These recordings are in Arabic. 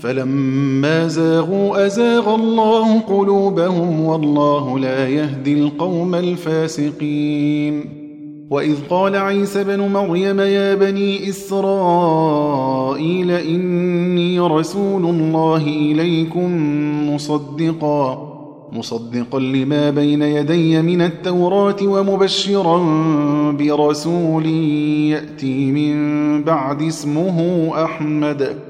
فلما زاغوا أزاغ الله قلوبهم والله لا يهدي القوم الفاسقين. وإذ قال عيسى بن مريم يا بني إسرائيل إني رسول الله إليكم مصدقا مصدقا لما بين يدي من التوراة ومبشرا برسول يأتي من بعد اسمه أحمد.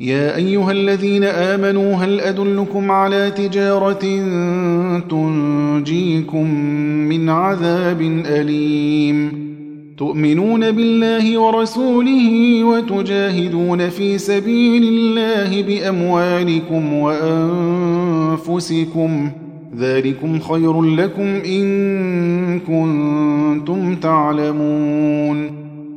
يا أيها الذين آمنوا هل أدلكم على تجارة تنجيكم من عذاب أليم؟ تؤمنون بالله ورسوله وتجاهدون في سبيل الله بأموالكم وأنفسكم. ذلكم خير لكم إن كنتم تعلمون.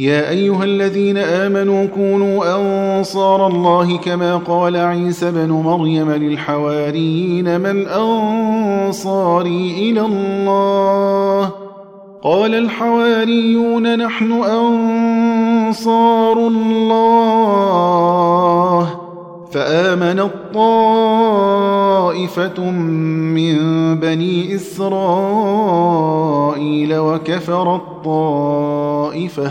يا أيها الذين آمنوا كونوا أنصار الله كما قال عيسى بن مريم للحواريين من أنصاري إلى الله؟ قال الحواريون نحن أنصار الله. فآمن الطائفة من بني إسرائيل وكفر الطائفة.